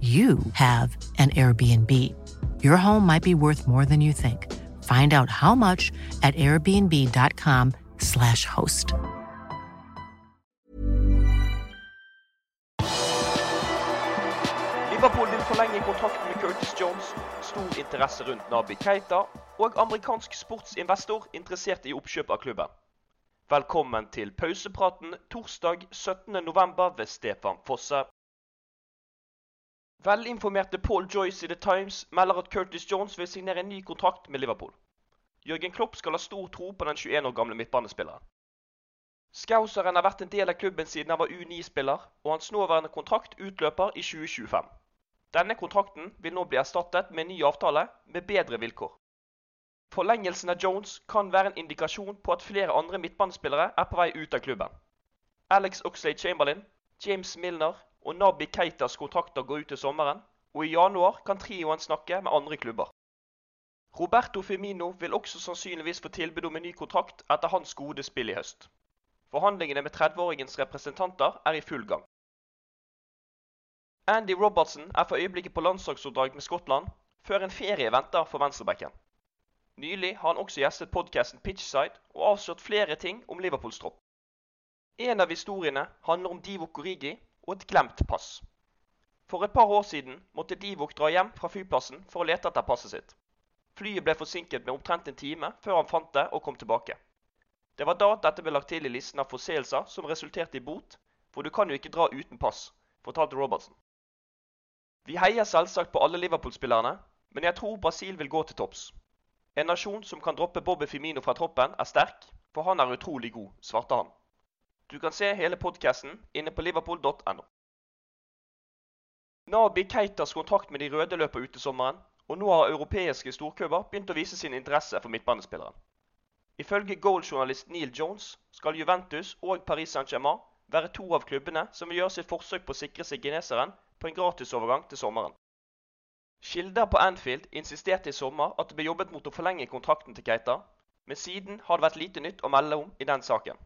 you have an Airbnb. Your home might be worth more than you think. Find out how much at airbnb.com/slash host. Liverpool vil forlenge kontrakten med Curtis Jones, stor interesse rundt Nabi Keita, og amerikansk sportsinvestor interessert i oppkjøp av klubben. Velkommen til pausepraten torsdag 17.11. ved Stefan Fosse. Velinformerte Paul Joyce i The Times melder at Curtis Jones vil signere en ny kontrakt med Liverpool. Jørgen Klopp skal ha stor tro på den 21 år gamle midtbanespilleren. Skauseren har vært en del av klubben siden han var U9-spiller, og hans nåværende kontrakt utløper i 2025. Denne kontrakten vil nå bli erstattet med en ny avtale med bedre vilkår. Forlengelsen av Jones kan være en indikasjon på at flere andre midtbanespillere er på vei ut av klubben. Alex Oxlade Chamberlain, James Milner og Nabi Keitas kontrakter går ut til sommeren, og i januar kan trioen snakke med andre klubber. Roberto Firmino vil også sannsynligvis få tilbud om en ny kontrakt etter hans gode spill i høst. Forhandlingene med 30-åringens representanter er i full gang. Andy Robertson er for øyeblikket på landslagsoppdrag med Skottland, før en ferie venter for venstrebacken. Nylig har han også gjestet podkasten Pitchside og avslørt flere ting om Liverpools tropp. En av historiene handler om Divo Korigi og et glemt pass. For et par år siden måtte Divok dra hjem fra flyplassen for å lete etter passet sitt. Flyet ble forsinket med omtrent en time før han fant det og kom tilbake. Det var da dette ble lagt til i listen av forseelser som resulterte i bot, for du kan jo ikke dra uten pass, fortalte Robertsen. Vi heier selvsagt på alle Liverpool-spillerne, men jeg tror Brasil vil gå til topps. En nasjon som kan droppe Bobby Firmino fra troppen, er sterk, for han er utrolig god, svarte han. Du kan se hele podkasten inne på liverpool.no. Nabi Keitas kontrakt med de røde løper ut i sommeren, og nå har europeiske storklubber begynt å vise sin interesse for midtbanespilleren. Ifølge goaljournalist Neil Jones skal Juventus og Paris Saint-Germain være to av klubbene som vil gjøre sitt forsøk på å sikre seg geneseren på en gratisovergang til sommeren. Kilder på Anfield insisterte i sommer at det ble jobbet mot å forlenge kontrakten til Keita, men siden har det vært lite nytt å melde om i den saken.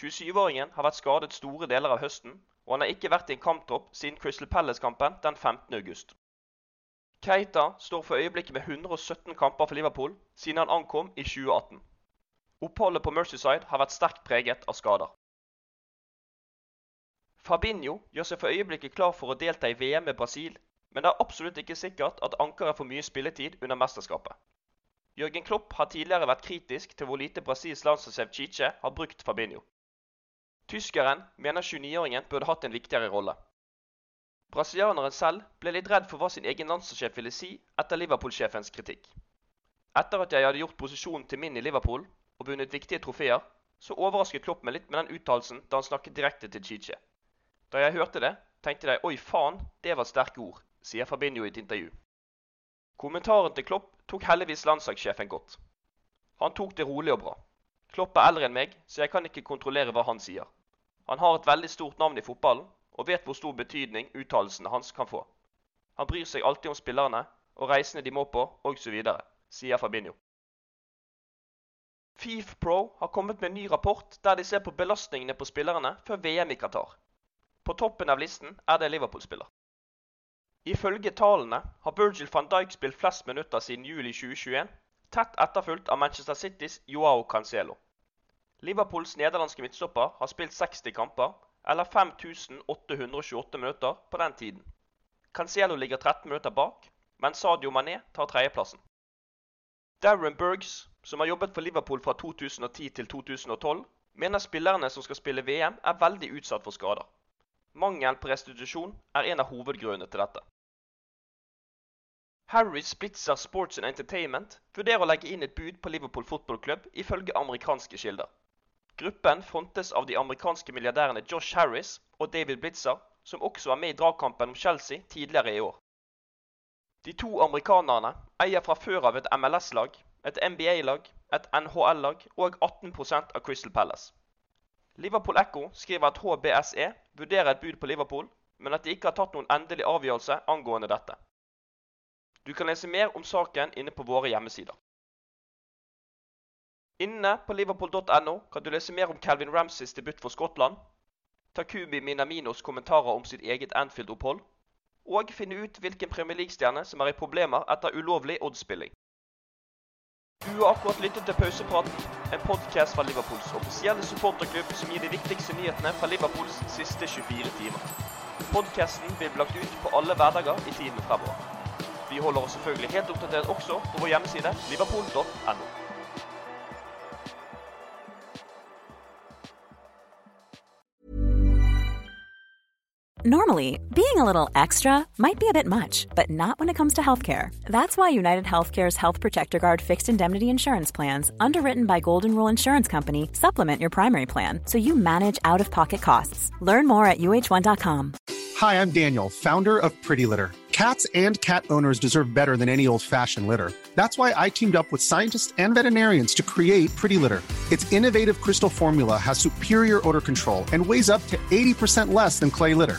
27-åringen har vært skadet store deler av høsten, og han har ikke vært i en kamptropp siden Crystal Palace-kampen den 15. august. Keita står for øyeblikket med 117 kamper for Liverpool siden han ankom i 2018. Oppholdet på Mercyside har vært sterkt preget av skader. Fabinho gjør seg for øyeblikket klar for å delta i VM med Brasil, men det er absolutt ikke sikkert at ankeret får mye spilletid under mesterskapet. Jørgen Klopp har tidligere vært kritisk til hvor lite Brasils landslagssjef Chiche har brukt Fabinho. Tyskeren mener 29-åringen burde hatt en viktigere rolle. Brasilianeren selv ble litt redd for hva sin egen landslagssjef ville si etter Liverpool-sjefens kritikk. Etter at jeg hadde gjort posisjonen til min i Liverpool og vunnet viktige trofeer, så overrasket Klopp meg litt med den uttalelsen da han snakket direkte til Chiche. Da jeg hørte det, tenkte jeg oi faen, det var sterke ord, sier Fabinho i et intervju. Kommentaren til Klopp tok heldigvis landslagssjefen godt. Han tok det rolig og bra. Klopp er eldre enn meg, så jeg kan ikke kontrollere hva han sier. Han har et veldig stort navn i fotballen, og vet hvor stor betydning uttalelsene hans kan få. Han bryr seg alltid om spillerne og reisene de må på, osv., sier Fabinho. FIF Pro har kommet med en ny rapport der de ser på belastningene på spillerne før VM i Qatar. På toppen av listen er det Liverpool-spiller. Ifølge tallene har Virgil van Dijk spilt flest minutter siden juli 2021, tett etterfulgt av Manchester Citys Joao Cancelo. Liverpools nederlandske midtstopper har spilt 60 kamper, eller 5828 minutter, på den tiden. Cancelo ligger 13 minutter bak, mens Sadio Mané tar tredjeplassen. Darren Bergs, som har jobbet for Liverpool fra 2010 til 2012, mener spillerne som skal spille VM, er veldig utsatt for skader. Mangel på restitusjon er en av hovedgrunnene til dette. Harry Splitzer Sports and Entertainment vurderer å legge inn et bud på Liverpool Football Club ifølge amerikanske kilder. Gruppen frontes av de amerikanske milliardærene Josh Harris og David Blitzer, som også var med i dragkampen om Chelsea tidligere i år. De to amerikanerne eier fra før av et MLS-lag, et NBA-lag, et NHL-lag og 18% av Crystal Palace. Liverpool Echo skriver at HBSE vurderer et bud på Liverpool, men at de ikke har tatt noen endelig avgjørelse angående dette. Du kan lese mer om saken inne på våre hjemmesider. Inne på liverpool.no kan du lese mer om Calvin Ramsays debut for Skottland, Takumi Minaminos kommentarer om sitt eget Anfield-opphold, og finne ut hvilken Premier League-stjerne som er i problemer etter ulovlig oddspilling. Du har akkurat lyttet til Pausepraten, en podkast fra Liverpools offisielle supporterklubb som gir de viktigste nyhetene fra Liverpools siste 24 timer. Podkasten blir lagt ut på alle hverdager i tiden fremover. Vi holder oss selvfølgelig helt oppdatert også på vår hjemmeside liverpool.no. Normally, being a little extra might be a bit much, but not when it comes to healthcare. That's why United Healthcare's Health Protector Guard fixed indemnity insurance plans, underwritten by Golden Rule Insurance Company, supplement your primary plan so you manage out of pocket costs. Learn more at uh1.com. Hi, I'm Daniel, founder of Pretty Litter. Cats and cat owners deserve better than any old fashioned litter. That's why I teamed up with scientists and veterinarians to create Pretty Litter. Its innovative crystal formula has superior odor control and weighs up to 80% less than clay litter.